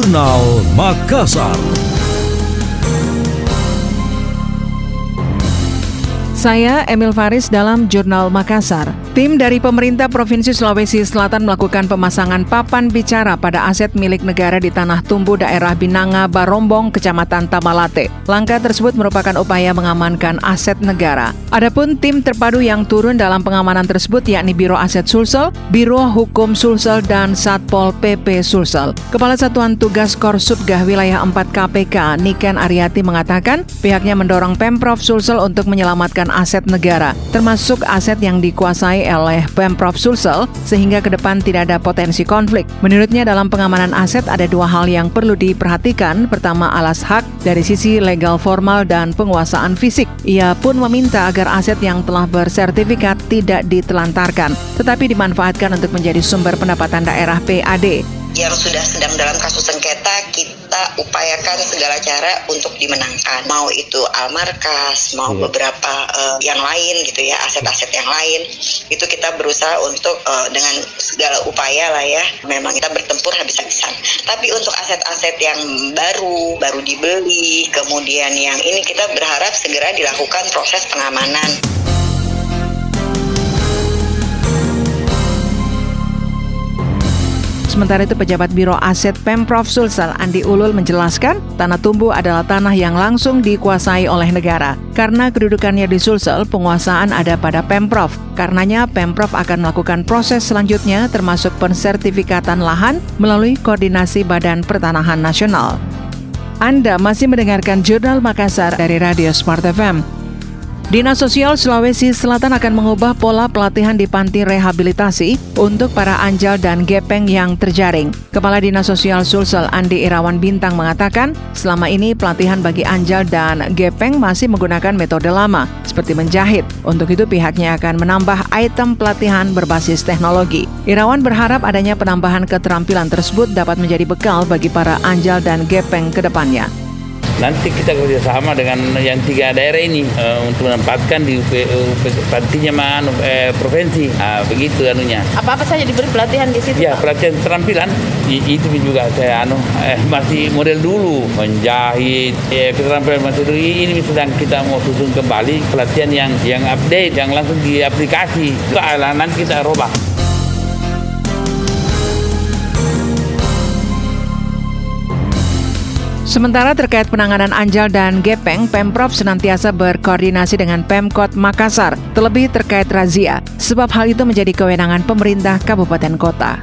Jurnal Makassar. Saya Emil Faris dalam Jurnal Makassar. Tim dari pemerintah Provinsi Sulawesi Selatan melakukan pemasangan papan bicara pada aset milik negara di Tanah Tumbu daerah Binanga, Barombong, Kecamatan Tamalate. Langkah tersebut merupakan upaya mengamankan aset negara. Adapun tim terpadu yang turun dalam pengamanan tersebut yakni Biro Aset Sulsel, Biro Hukum Sulsel, dan Satpol PP Sulsel. Kepala Satuan Tugas Korsubgah Wilayah 4 KPK, Niken Ariati mengatakan pihaknya mendorong Pemprov Sulsel untuk menyelamatkan aset negara, termasuk aset yang dikuasai oleh Pemprov Sulsel sehingga ke depan tidak ada potensi konflik. Menurutnya dalam pengamanan aset ada dua hal yang perlu diperhatikan. Pertama alas hak dari sisi legal formal dan penguasaan fisik. Ia pun meminta agar aset yang telah bersertifikat tidak ditelantarkan, tetapi dimanfaatkan untuk menjadi sumber pendapatan daerah PAD yang sudah sedang dalam kasus sengketa kita upayakan segala cara untuk dimenangkan. Mau itu almarkas mau hmm. beberapa uh, yang lain gitu ya aset-aset yang lain itu kita berusaha untuk uh, dengan segala upaya lah ya memang kita bertempur habis-habisan. Tapi untuk aset-aset yang baru baru dibeli kemudian yang ini kita berharap segera dilakukan proses pengamanan Sementara itu pejabat Biro Aset Pemprov Sulsel Andi Ulul menjelaskan tanah tumbuh adalah tanah yang langsung dikuasai oleh negara. Karena kedudukannya di Sulsel, penguasaan ada pada Pemprov. Karenanya Pemprov akan melakukan proses selanjutnya termasuk pensertifikatan lahan melalui koordinasi Badan Pertanahan Nasional. Anda masih mendengarkan Jurnal Makassar dari Radio Smart FM. Dinas Sosial Sulawesi Selatan akan mengubah pola pelatihan di panti rehabilitasi untuk para anjal dan gepeng yang terjaring. Kepala Dinas Sosial Sulsel Andi Irawan Bintang mengatakan, selama ini pelatihan bagi anjal dan gepeng masih menggunakan metode lama, seperti menjahit. Untuk itu pihaknya akan menambah item pelatihan berbasis teknologi. Irawan berharap adanya penambahan keterampilan tersebut dapat menjadi bekal bagi para anjal dan gepeng ke depannya. Nanti kita kerjasama dengan yang tiga daerah ini uh, untuk menempatkan di UP, UP, pantinya man, uh, provinsi. Uh, begitu anunya. Apa-apa saja diberi pelatihan di situ? Ya, pelatihan keterampilan. I, itu juga saya anu eh, masih model dulu menjahit eh, keterampilan masih dulu ini sedang kita mau susun kembali pelatihan yang yang update yang langsung di aplikasi. Nanti kita robah. Sementara terkait penanganan anjal dan gepeng, Pemprov senantiasa berkoordinasi dengan Pemkot Makassar, terlebih terkait razia, sebab hal itu menjadi kewenangan pemerintah kabupaten kota.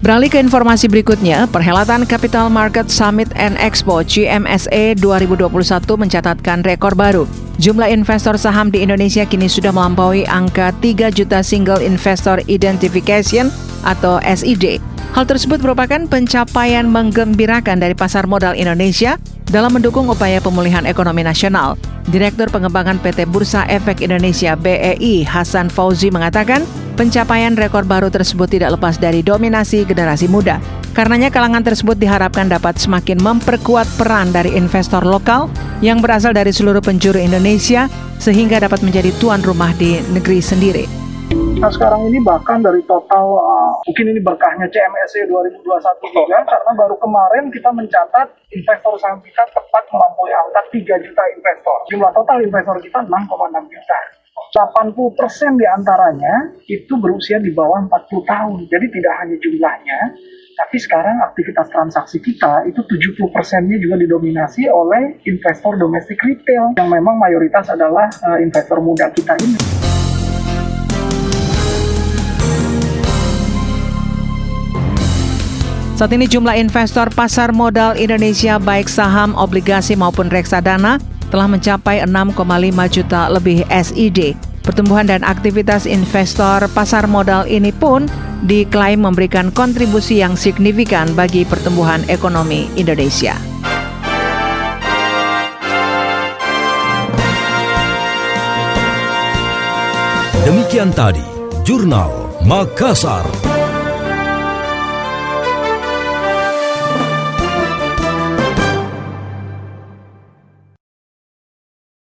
Beralih ke informasi berikutnya, perhelatan Capital Market Summit and Expo GMSE 2021 mencatatkan rekor baru. Jumlah investor saham di Indonesia kini sudah melampaui angka 3 juta Single Investor Identification atau SID Hal tersebut merupakan pencapaian menggembirakan dari pasar modal Indonesia dalam mendukung upaya pemulihan ekonomi nasional. Direktur Pengembangan PT Bursa Efek Indonesia BEI Hasan Fauzi mengatakan, pencapaian rekor baru tersebut tidak lepas dari dominasi generasi muda. Karenanya kalangan tersebut diharapkan dapat semakin memperkuat peran dari investor lokal yang berasal dari seluruh penjuru Indonesia sehingga dapat menjadi tuan rumah di negeri sendiri. Nah sekarang ini bahkan dari total uh, mungkin ini berkahnya CMSC 2021 juga karena baru kemarin kita mencatat investor saham kita tepat melampaui angka 3 juta investor. Jumlah total investor kita 6,6 juta. 80 persen di antaranya itu berusia di bawah 40 tahun. Jadi tidak hanya jumlahnya, tapi sekarang aktivitas transaksi kita itu 70 persennya juga didominasi oleh investor domestik retail yang memang mayoritas adalah uh, investor muda kita ini. Saat ini jumlah investor pasar modal Indonesia baik saham, obligasi maupun reksadana telah mencapai 6,5 juta lebih SID. Pertumbuhan dan aktivitas investor pasar modal ini pun diklaim memberikan kontribusi yang signifikan bagi pertumbuhan ekonomi Indonesia. Demikian tadi, Jurnal Makassar.